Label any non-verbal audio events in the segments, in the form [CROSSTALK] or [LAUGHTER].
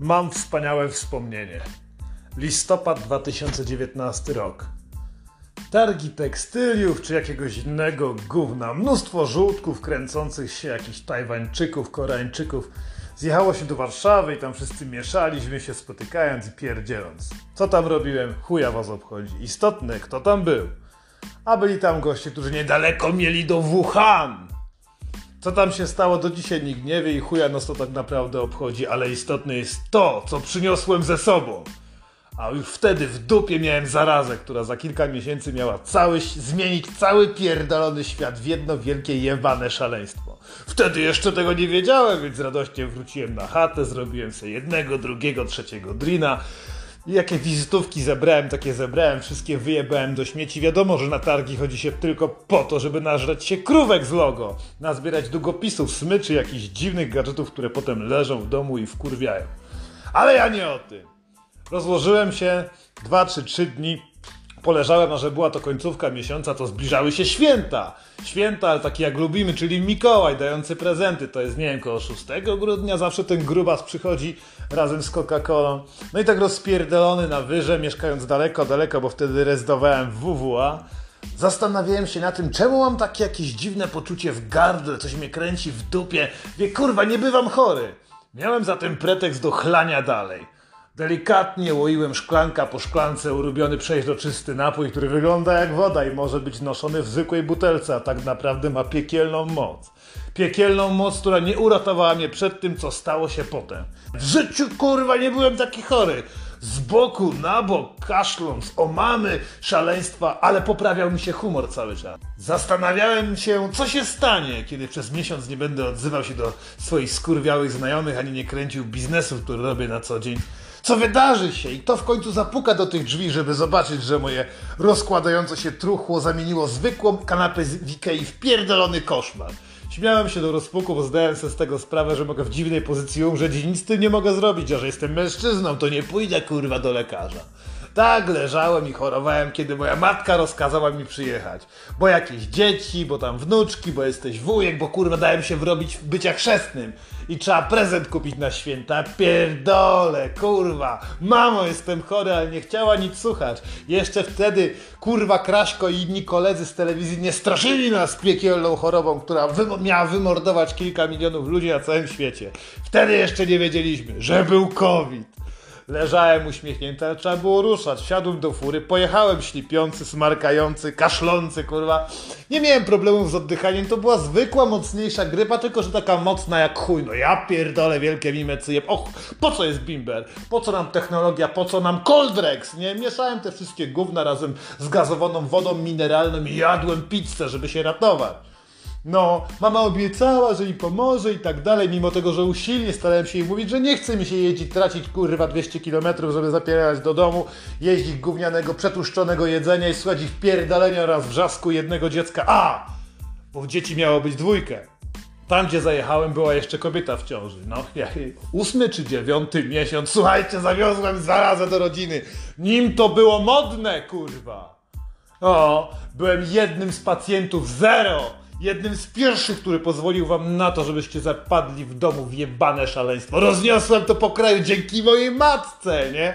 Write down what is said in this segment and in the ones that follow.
Mam wspaniałe wspomnienie. Listopad 2019 rok. Targi tekstyliów czy jakiegoś innego gówna. Mnóstwo żółtków kręcących się, jakichś Tajwańczyków, Koreańczyków. Zjechało się do Warszawy i tam wszyscy mieszaliśmy się spotykając i pierdzieląc. Co tam robiłem? Chuja was obchodzi. Istotne, kto tam był. A byli tam goście, którzy niedaleko mieli do Wuhan. Co tam się stało, do dzisiaj nikt nie wie i chuja nas to tak naprawdę obchodzi, ale istotne jest to, co przyniosłem ze sobą. A już wtedy w dupie miałem zarazę, która za kilka miesięcy miała cały, zmienić cały pierdolony świat w jedno wielkie jebane szaleństwo. Wtedy jeszcze tego nie wiedziałem, więc radośnie wróciłem na chatę, zrobiłem sobie jednego, drugiego, trzeciego drina. I jakie wizytówki zebrałem, takie zebrałem, wszystkie wyjebałem do śmieci. Wiadomo, że na targi chodzi się tylko po to, żeby nażreć się krówek z logo, nazbierać długopisów, smyczy, jakichś dziwnych gadżetów, które potem leżą w domu i wkurwiają. Ale ja nie o tym. Rozłożyłem się 2 czy 3 dni, poleżałem, a że była to końcówka miesiąca, to zbliżały się święta. Święta takie jak lubimy, czyli Mikołaj dający prezenty. To jest, nie wiem, koło 6 grudnia zawsze ten grubas przychodzi razem z Coca-Colą. No i tak rozpierdolony na wyże, mieszkając daleko, daleko, bo wtedy rezydowałem w WWA. Zastanawiałem się na tym, czemu mam takie jakieś dziwne poczucie w gardle, coś mnie kręci w dupie. Wie, kurwa, nie bywam chory. Miałem zatem pretekst do chlania dalej. Delikatnie łoiłem szklanka po szklance ulubiony przeźroczysty napój, który wygląda jak woda i może być noszony w zwykłej butelce, a tak naprawdę ma piekielną moc. Piekielną moc, która nie uratowała mnie przed tym, co stało się potem. W życiu kurwa nie byłem taki chory. Z boku na bok, kaszląc, omamy szaleństwa, ale poprawiał mi się humor cały czas. Zastanawiałem się, co się stanie, kiedy przez miesiąc nie będę odzywał się do swoich skurwiałych znajomych, ani nie kręcił biznesu, który robię na co dzień co wydarzy się i kto w końcu zapuka do tych drzwi, żeby zobaczyć, że moje rozkładające się truchło zamieniło zwykłą kanapę z w pierdolony koszmar. Śmiałem się do rozpuku, bo zdałem sobie z tego sprawę, że mogę w dziwnej pozycji umrzeć i nic z tym nie mogę zrobić, a że jestem mężczyzną, to nie pójdę kurwa do lekarza. Tak leżałem i chorowałem, kiedy moja matka rozkazała mi przyjechać. Bo jakieś dzieci, bo tam wnuczki, bo jesteś wujek, bo kurwa dałem się wrobić w bycia chrzestnym. I trzeba prezent kupić na święta. Pierdole, kurwa. Mamo, jestem chory, ale nie chciała nic słuchać. Jeszcze wtedy, kurwa, Kraśko i inni koledzy z telewizji nie straszyli nas piekielną chorobą, która miała wymordować kilka milionów ludzi na całym świecie. Wtedy jeszcze nie wiedzieliśmy, że był COVID. Leżałem uśmiechnięty, ale trzeba było ruszać. Wsiadłem do fury, pojechałem ślipiący, smarkający, kaszlący, kurwa. Nie miałem problemów z oddychaniem, to była zwykła, mocniejsza grypa, tylko że taka mocna jak chuj. No ja pierdolę wielkie mimecyje. Och, po co jest bimber? Po co nam technologia? Po co nam Coldrex? Nie? Mieszałem te wszystkie gówna razem z gazowaną wodą mineralną i jadłem pizzę, żeby się ratować. No, mama obiecała, że mi pomoże i tak dalej, mimo tego, że usilnie starałem się jej mówić, że nie chce mi się jeździć, tracić kurwa 200 km, żeby zapierać do domu, jeździć gównianego, przetłuszczonego jedzenia i słuchać ich pierdolenia oraz wrzasku jednego dziecka. A! Bo dzieci miało być dwójkę. Tam, gdzie zajechałem, była jeszcze kobieta w ciąży. No, ósmy czy dziewiąty miesiąc, słuchajcie, zawiozłem zarazę do rodziny. Nim to było modne, kurwa. O, byłem jednym z pacjentów zero jednym z pierwszych, który pozwolił wam na to, żebyście zapadli w domu w jebane szaleństwo. Rozniosłem to po kraju dzięki mojej matce, nie?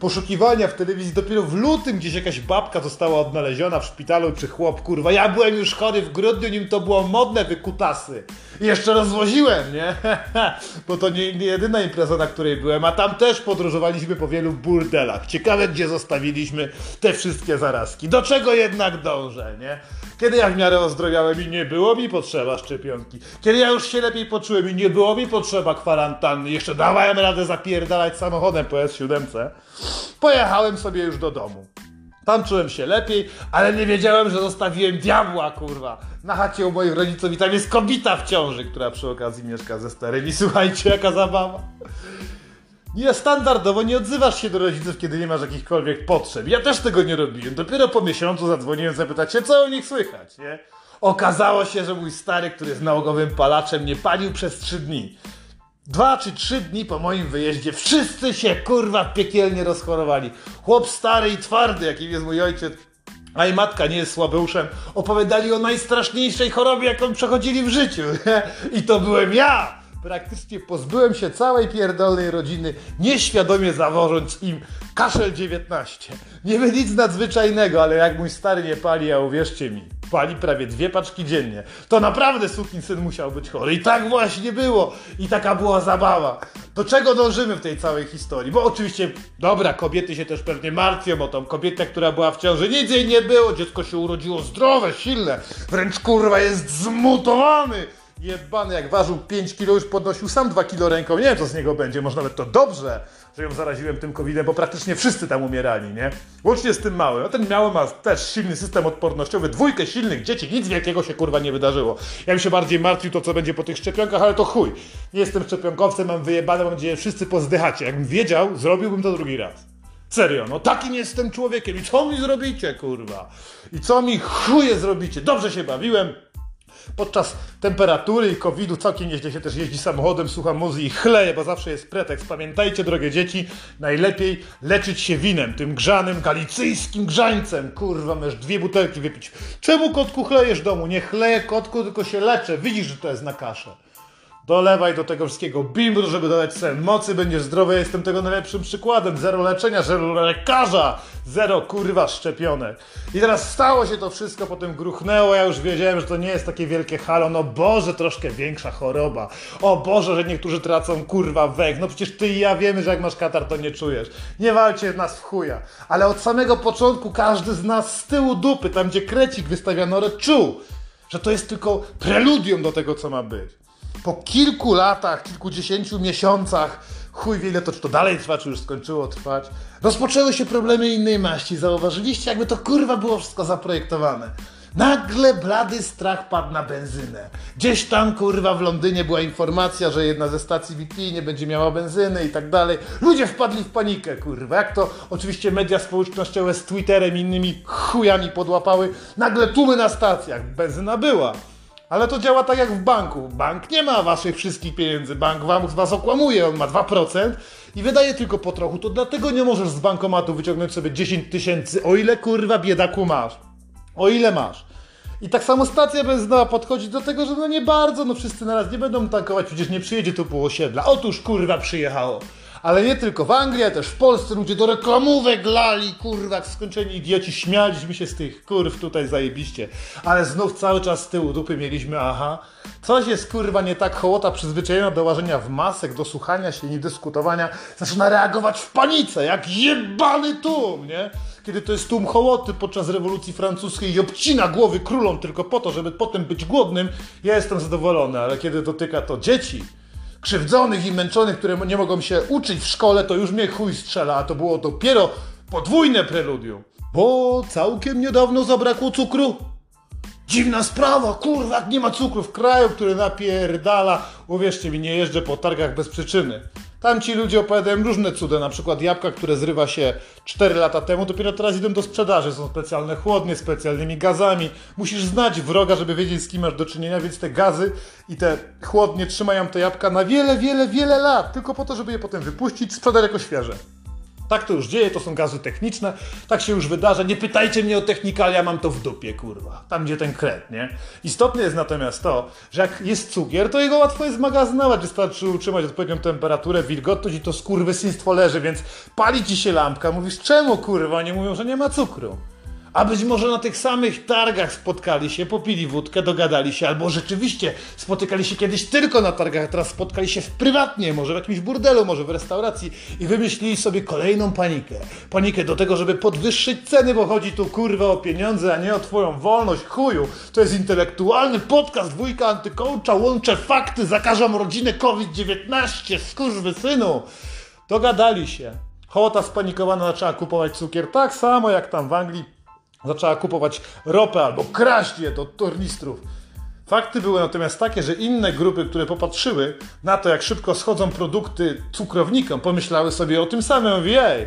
Poszukiwania w telewizji dopiero w lutym gdzieś jakaś babka została odnaleziona w szpitalu czy chłop, kurwa. Ja byłem już chory w grudniu, nim to było modne wykutasy. Jeszcze rozwoziłem, nie? [LAUGHS] Bo to nie, nie jedyna impreza, na której byłem, a tam też podróżowaliśmy po wielu burdelach. Ciekawe, gdzie zostawiliśmy te wszystkie zarazki. Do czego jednak dążę, nie? Kiedy ja w miarę ozdrowiałem i nie było mi potrzeba szczepionki. Kiedy ja już się lepiej poczułem i nie było mi potrzeba kwarantanny. Jeszcze dawałem radę zapierdalać samochodem po S7. Pojechałem sobie już do domu. Tam czułem się lepiej, ale nie wiedziałem, że zostawiłem diabła, kurwa, na chacie u moich rodziców i tam jest kobita w ciąży, która przy okazji mieszka ze starymi. Słuchajcie, jaka zabawa. Nie, standardowo nie odzywasz się do rodziców, kiedy nie masz jakichkolwiek potrzeb. Ja też tego nie robiłem. Dopiero po miesiącu zadzwoniłem zapytać się, co o nich słychać, nie? Okazało się, że mój stary, który jest nałogowym palaczem, nie palił przez trzy dni. Dwa czy trzy dni po moim wyjeździe wszyscy się kurwa piekielnie rozchorowali. Chłop stary i twardy, jakim jest mój ojciec, a i matka nie jest słabeuszem, opowiadali o najstraszniejszej chorobie, jaką przechodzili w życiu. I to byłem ja! Praktycznie pozbyłem się całej pierdolnej rodziny, nieświadomie zawożąc im kaszel 19. Niby nic nadzwyczajnego, ale jak mój stary nie pali, a uwierzcie mi, pali prawie dwie paczki dziennie, to naprawdę syn musiał być chory. I tak właśnie było. I taka była zabawa. Do czego dążymy w tej całej historii? Bo oczywiście, dobra, kobiety się też pewnie martwią o tą kobietę, która była w ciąży. Nic jej nie było, dziecko się urodziło zdrowe, silne, wręcz kurwa jest zmutowany. Jebany, jak ważył 5 kilo, już podnosił sam 2 kilo ręką. Nie wiem, co z niego będzie. Może nawet to dobrze, że ją zaraziłem tym covidem, bo praktycznie wszyscy tam umierali, nie? Łącznie z tym małym. A ten mały ma też silny system odpornościowy, dwójkę silnych dzieci, nic wielkiego się kurwa nie wydarzyło. Ja bym się bardziej martwił to, co będzie po tych szczepionkach, ale to chuj. Nie jestem szczepionkowcem, mam wyjebane, mam nadzieję, wszyscy pozdychacie. Jakbym wiedział, zrobiłbym to drugi raz. Serio, no takim jestem człowiekiem. I co mi zrobicie, kurwa? I co mi chuje zrobicie? Dobrze się bawiłem, podczas temperatury i COVID-u całkiem nieźle się też jeździ samochodem, słucha muzyki i chleje, bo zawsze jest pretekst. Pamiętajcie, drogie dzieci, najlepiej leczyć się winem, tym grzanym, galicyjskim grzańcem. Kurwa, możesz dwie butelki wypić. Czemu kotku chlejesz domu? Nie chleję kotku, tylko się leczę. Widzisz, że to jest na kaszę. Dolewaj do tego wszystkiego bimbru, żeby dodać sobie mocy, będziesz zdrowy. Ja jestem tego najlepszym przykładem. Zero leczenia, zero lekarza, zero kurwa szczepionek. I teraz stało się to wszystko, potem gruchnęło. Ja już wiedziałem, że to nie jest takie wielkie halo. No Boże, troszkę większa choroba. O Boże, że niektórzy tracą kurwa węch. No przecież ty i ja wiemy, że jak masz katar, to nie czujesz. Nie walcie nas w chuja. Ale od samego początku każdy z nas z tyłu dupy, tam gdzie krecik wystawia norę, czuł, że to jest tylko preludium do tego, co ma być po kilku latach, kilkudziesięciu miesiącach, chuj wie ile to, czy to dalej trwa, czy już skończyło trwać, rozpoczęły się problemy innej maści. Zauważyliście, jakby to kurwa było wszystko zaprojektowane. Nagle blady strach padł na benzynę. Gdzieś tam, kurwa, w Londynie była informacja, że jedna ze stacji BP nie będzie miała benzyny i tak dalej. Ludzie wpadli w panikę, kurwa. Jak to oczywiście media społecznościowe z Twitterem i innymi chujami podłapały. Nagle tłumy na stacjach. Benzyna była. Ale to działa tak jak w banku. Bank nie ma waszych wszystkich pieniędzy. Bank wam, was okłamuje, on ma 2% i wydaje tylko po trochu. To dlatego nie możesz z bankomatu wyciągnąć sobie 10 tysięcy, o ile kurwa biedaku masz. O ile masz. I tak samo stacja benzynowa podchodzi do tego, że no nie bardzo, no wszyscy naraz nie będą tankować, przecież nie przyjedzie tu pół osiedla. Otóż kurwa przyjechało. Ale nie tylko w Anglii, ale też w Polsce ludzie do reklamówek lali, kurwa, skończeni idioci, śmialiśmy się z tych kurw tutaj zajebiście. Ale znów cały czas z tyłu dupy mieliśmy, aha, coś jest kurwa nie tak, hołota przyzwyczajona do łażenia w masek, do słuchania się, nie dyskutowania, zaczyna reagować w panice, jak jebany tłum, nie? Kiedy to jest tłum hołoty podczas rewolucji francuskiej i obcina głowy królom tylko po to, żeby potem być głodnym, ja jestem zadowolony, ale kiedy dotyka to dzieci, krzywdzonych i męczonych, które nie mogą się uczyć w szkole, to już mnie chuj strzela, a to było dopiero podwójne preludium. Bo całkiem niedawno zabrakło cukru. Dziwna sprawa, kurwa, nie ma cukru w kraju, który napierdala. Uwierzcie mi, nie jeżdżę po targach bez przyczyny. Tam ci ludzie opowiadają różne cuda, na przykład jabłka, które zrywa się 4 lata temu, dopiero teraz idą do sprzedaży. Są specjalne chłodnie, specjalnymi gazami. Musisz znać wroga, żeby wiedzieć z kim masz do czynienia, więc te gazy i te chłodnie trzymają te jabłka na wiele, wiele, wiele lat, tylko po to, żeby je potem wypuścić, sprzedać jako świeże. Tak to już dzieje, to są gazy techniczne, tak się już wydarza. Nie pytajcie mnie o technikalia, mam to w dupie, kurwa. Tam, gdzie ten kret, nie? Istotne jest natomiast to, że jak jest cukier, to jego łatwo jest magazynować. Wystarczy utrzymać odpowiednią temperaturę, wilgotność i to skurwysyństwo leży, więc pali ci się lampka. Mówisz, czemu, kurwa? Oni mówią, że nie ma cukru. A być może na tych samych targach spotkali się, popili wódkę, dogadali się, albo rzeczywiście spotykali się kiedyś tylko na targach, teraz spotkali się w prywatnie, może w jakimś burdelu, może w restauracji i wymyślili sobie kolejną panikę. Panikę do tego, żeby podwyższyć ceny, bo chodzi tu kurwa o pieniądze, a nie o twoją wolność, chuju. To jest intelektualny podcast dwójka antykołcza, łączę fakty, zakażam rodzinę COVID-19, skurwy synu. Dogadali się. Hołota spanikowana zaczęła kupować cukier tak samo jak tam w Anglii zaczęła kupować ropę albo kraść je do tornistrów. Fakty były natomiast takie, że inne grupy, które popatrzyły na to, jak szybko schodzą produkty cukrownikom, pomyślały sobie o tym samym, mówi, ej,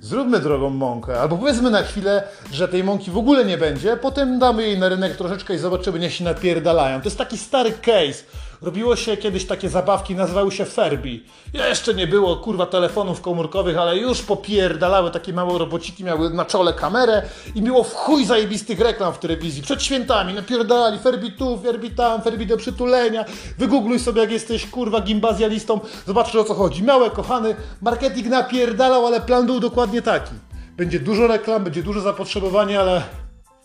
zróbmy drogą mąkę, albo powiedzmy na chwilę, że tej mąki w ogóle nie będzie, potem damy jej na rynek troszeczkę i zobaczymy, niech się napierdalają. To jest taki stary case. Robiło się kiedyś takie zabawki, nazywały się Ferbi. Jeszcze nie było, kurwa, telefonów komórkowych, ale już popierdalały takie małe robociki, miały na czole kamerę i było w chuj zajebistych reklam w telewizji. Przed świętami napierdalali Ferbi tu, Ferbi tam, Ferbi do przytulenia. Wygoogluj sobie, jak jesteś, kurwa, gimbazjalistą, zobaczysz o co chodzi. Małe, kochany, marketing napierdalał, ale plan był dokładnie taki. Będzie dużo reklam, będzie duże zapotrzebowanie, ale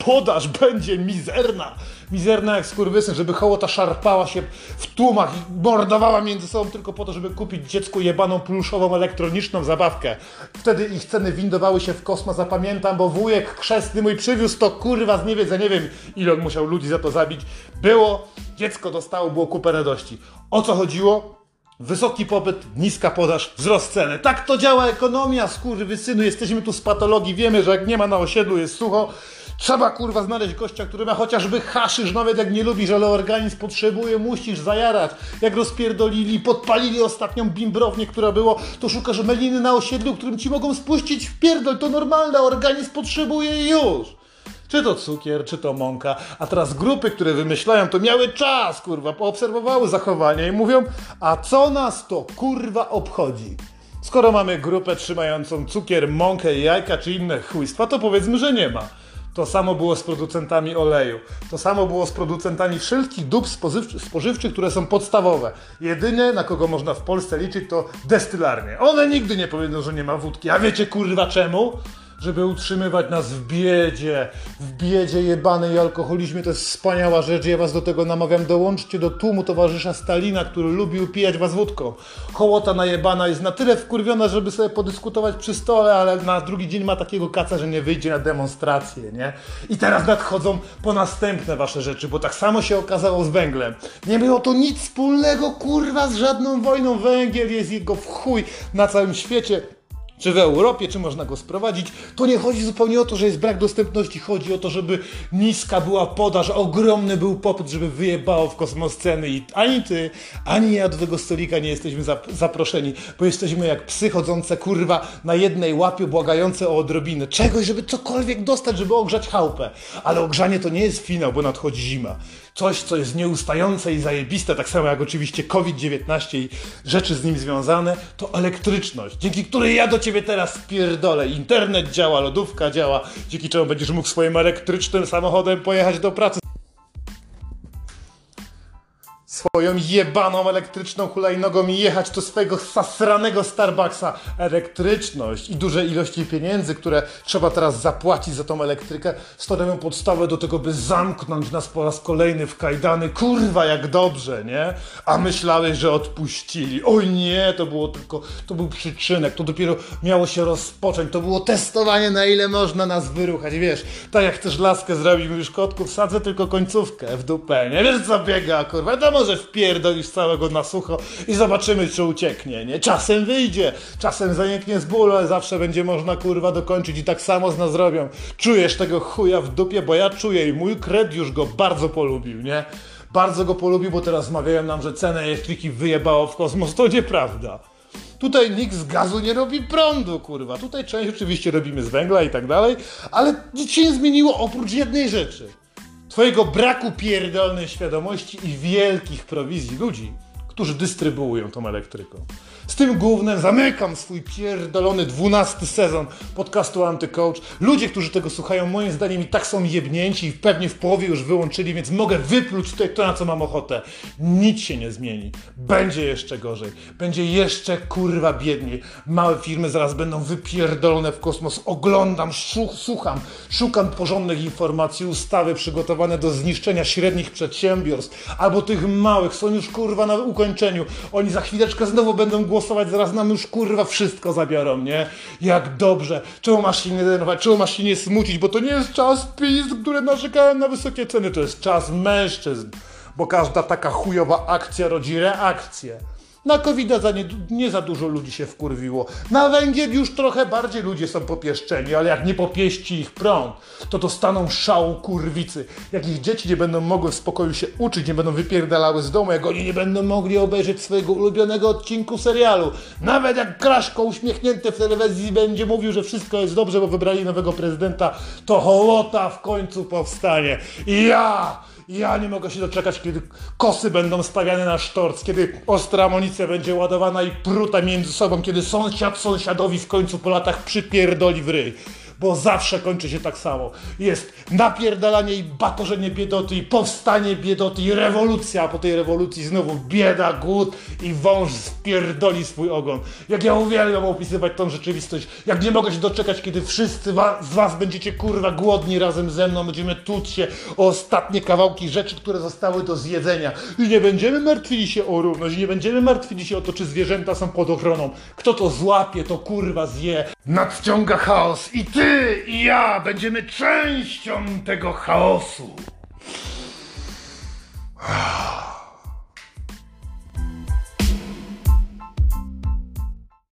podaż będzie mizerna. Mizerna jak skurwysyn, żeby hołota szarpała się w tłumach i mordowała między sobą tylko po to, żeby kupić dziecku jebaną pluszową elektroniczną zabawkę. Wtedy ich ceny windowały się w kosmos, zapamiętam, bo wujek chrzestny mój przywiózł to kurwa z niewiedza, nie wiem ile on musiał ludzi za to zabić. Było, dziecko dostało, było kupę radości. O co chodziło? Wysoki popyt, niska podaż, wzrost ceny. Tak to działa ekonomia, skurwysynu. Jesteśmy tu z patologii, wiemy, że jak nie ma na osiedlu, jest sucho. Trzeba kurwa znaleźć gościa, który ma chociażby haszysz, nawet jak nie lubisz, ale organizm potrzebuje, musisz zajarać. Jak rozpierdolili, podpalili ostatnią bimbrownię, która było, to szukasz meliny na osiedlu, którym ci mogą spuścić w pierdol. To normalne, organizm potrzebuje już. Czy to cukier, czy to mąka. A teraz grupy, które wymyślają, to miały czas, kurwa, poobserwowały zachowania i mówią, a co nas to kurwa obchodzi? Skoro mamy grupę trzymającą cukier, mąkę, jajka czy inne chujstwa, to powiedzmy, że nie ma. To samo było z producentami oleju. To samo było z producentami wszelkich dóbr spożywczych, które są podstawowe. Jedyne, na kogo można w Polsce liczyć, to destylarnie. One nigdy nie powiedzą, że nie ma wódki. A wiecie kurwa czemu? Żeby utrzymywać nas w biedzie, w biedzie jebanej i alkoholizmie. To jest wspaniała rzecz. Ja was do tego namawiam. Dołączcie do tłumu towarzysza Stalina, który lubił pijać was wódką. Hołota najebana jest na tyle wkurwiona, żeby sobie podyskutować przy stole, ale na drugi dzień ma takiego kaca, że nie wyjdzie na demonstrację, nie? I teraz nadchodzą po następne wasze rzeczy, bo tak samo się okazało z węglem. Nie było to nic wspólnego, kurwa, z żadną wojną. Węgiel jest jego w chuj na całym świecie czy w Europie, czy można go sprowadzić, to nie chodzi zupełnie o to, że jest brak dostępności, chodzi o to, żeby niska była podaż, ogromny był popyt, żeby wyjebało w kosmos ceny. I ani ty, ani ja do tego stolika nie jesteśmy zaproszeni, bo jesteśmy jak psy chodzące kurwa na jednej łapie, błagające o odrobinę czegoś, żeby cokolwiek dostać, żeby ogrzać chałupę. Ale ogrzanie to nie jest finał, bo nadchodzi zima. Coś, co jest nieustające i zajebiste, tak samo jak oczywiście COVID-19 i rzeczy z nim związane, to elektryczność, dzięki której ja do ciebie teraz pierdolę. Internet działa, lodówka działa, dzięki czemu będziesz mógł swoim elektrycznym samochodem pojechać do pracy swoją jebaną elektryczną hulajnogą i jechać do swojego zasranego Starbucksa. Elektryczność i duże ilości pieniędzy, które trzeba teraz zapłacić za tą elektrykę, stanowią podstawę do tego, by zamknąć nas po raz kolejny w kajdany. Kurwa, jak dobrze, nie? A myślałeś, że odpuścili. Oj nie, to było tylko, to był przyczynek, to dopiero miało się rozpocząć, to było testowanie, na ile można nas wyruchać, wiesz, tak jak chcesz laskę zrobić, mówisz, kotku, wsadzę tylko końcówkę w dupę, nie? Wiesz, co biega, kurwa, to może wpierdolisz całego na sucho i zobaczymy, czy ucieknie, nie? Czasem wyjdzie, czasem zanieknie z bólu, ale zawsze będzie można, kurwa, dokończyć i tak samo z nas robią. Czujesz tego chuja w dupie, bo ja czuję i mój kred już go bardzo polubił, nie? Bardzo go polubił, bo teraz mawiają nam, że cenę elektryki wyjebało w kosmos. To nieprawda. Tutaj nikt z gazu nie robi prądu, kurwa. Tutaj część oczywiście robimy z węgla i tak dalej, ale nic się nie zmieniło oprócz jednej rzeczy twojego braku pierdolnej świadomości i wielkich prowizji ludzi, którzy dystrybuują tą elektryką. Z tym głównym zamykam swój pierdolony dwunasty sezon podcastu Antycoach. Ludzie, którzy tego słuchają, moim zdaniem i tak są jebnięci i pewnie w połowie już wyłączyli, więc mogę wypluć tutaj to, na co mam ochotę. Nic się nie zmieni. Będzie jeszcze gorzej. Będzie jeszcze kurwa biedniej. Małe firmy zaraz będą wypierdolone w kosmos. Oglądam, słucham, szukam porządnych informacji, ustawy przygotowane do zniszczenia średnich przedsiębiorstw albo tych małych. Są już kurwa na ukończeniu. Oni za chwileczkę znowu będą głosować głosować, zaraz nam już kurwa wszystko zabiorą, nie? Jak dobrze. Czemu masz się nie denerwować? Czemu masz się nie smucić? Bo to nie jest czas PiS, które narzekają na wysokie ceny. To jest czas mężczyzn. Bo każda taka chujowa akcja rodzi reakcję. Na covid za nie, nie, za dużo ludzi się wkurwiło. Na węgiel już trochę bardziej ludzie są popieszczeni, ale jak nie popieści ich prąd, to dostaną szału kurwicy. Jak ich dzieci nie będą mogły w spokoju się uczyć, nie będą wypierdalały z domu, jak oni nie będą mogli obejrzeć swojego ulubionego odcinku serialu. Nawet jak Kraszko uśmiechnięty w telewizji będzie mówił, że wszystko jest dobrze, bo wybrali nowego prezydenta, to hołota w końcu powstanie. Ja Ja nie mogę się doczekać, kiedy kosy będą stawiane na sztorc, kiedy ostra amunicja będzie ładowana i pruta między sobą, kiedy sąsiad sąsiadowi w końcu po latach przypierdoli w ryj. Bo zawsze kończy się tak samo. Jest napierdalanie i batorzenie biedoty, i powstanie biedoty, i rewolucja, a po tej rewolucji znowu bieda, głód i wąż spierdoli swój ogon. Jak ja uwielbiam opisywać tą rzeczywistość, jak nie mogę się doczekać, kiedy wszyscy wa- z was będziecie kurwa głodni razem ze mną, będziemy tuć się o ostatnie kawałki rzeczy, które zostały do zjedzenia. I nie będziemy martwili się o równość, nie będziemy martwili się o to, czy zwierzęta są pod ochroną. Kto to złapie, to kurwa zje. Nadciąga chaos i ty i ja będziemy częścią tego chaosu. [SIGHS] [SIGHS] [SIGHS]